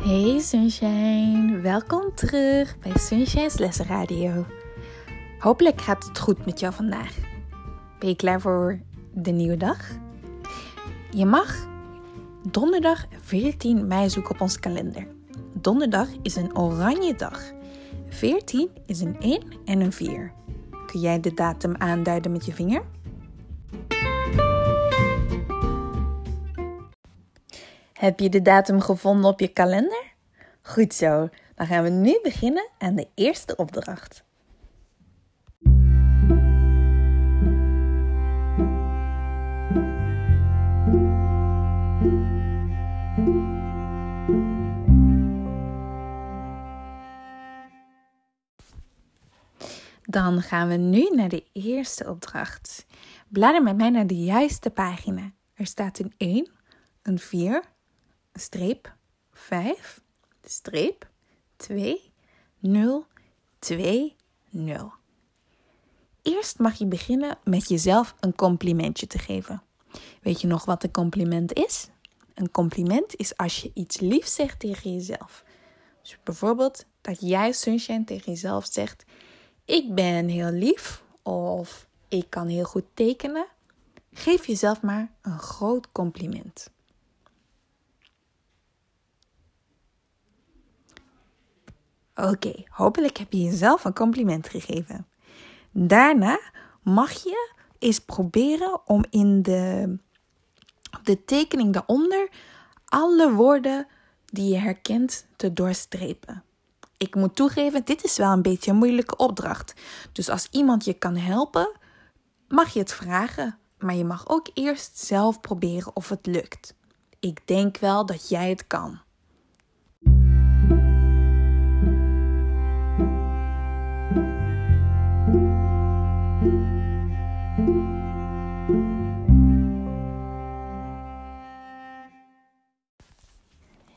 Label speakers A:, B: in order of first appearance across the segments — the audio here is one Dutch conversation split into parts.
A: Hey Sunshine, welkom terug bij Sunshine's Lessen Radio. Hopelijk gaat het goed met jou vandaag. Ben je klaar voor de nieuwe dag? Je mag donderdag 14 mei zoeken op ons kalender. Donderdag is een oranje dag. 14 is een 1 en een 4. Kun jij de datum aanduiden met je vinger? Heb je de datum gevonden op je kalender? Goed zo, dan gaan we nu beginnen aan de eerste opdracht. Dan gaan we nu naar de eerste opdracht. Blader met mij naar de juiste pagina. Er staat een 1, een 4, streep 5, streep 2, 0, 2, 0. Eerst mag je beginnen met jezelf een complimentje te geven. Weet je nog wat een compliment is? Een compliment is als je iets lief zegt tegen jezelf. Dus bijvoorbeeld dat jij, Sunshine, tegen jezelf zegt: Ik ben heel lief of ik kan heel goed tekenen. Geef jezelf maar een groot compliment. Oké, hopelijk heb je jezelf een compliment gegeven. Daarna mag je eens proberen om in de, de tekening daaronder alle woorden die je herkent te doorstrepen. Ik moet toegeven, dit is wel een beetje een moeilijke opdracht. Dus als iemand je kan helpen, mag je het vragen. Maar je mag ook eerst zelf proberen of het lukt. Ik denk wel dat jij het kan.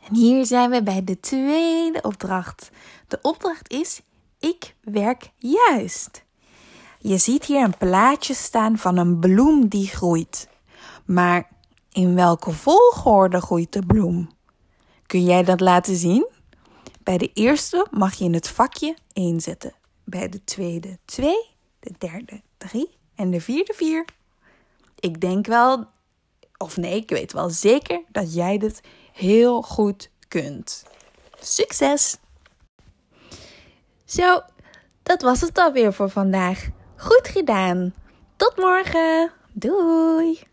A: En hier zijn we bij de tweede opdracht. De opdracht is: ik werk juist. Je ziet hier een plaatje staan van een bloem die groeit. Maar in welke volgorde groeit de bloem? Kun jij dat laten zien? Bij de eerste mag je in het vakje 1 zetten. Bij de tweede 2, de derde 3 en de vierde 4. Ik denk wel, of nee, ik weet wel zeker dat jij dit heel goed kunt. Succes! Zo, dat was het alweer voor vandaag. Goed gedaan. Tot morgen. Doei!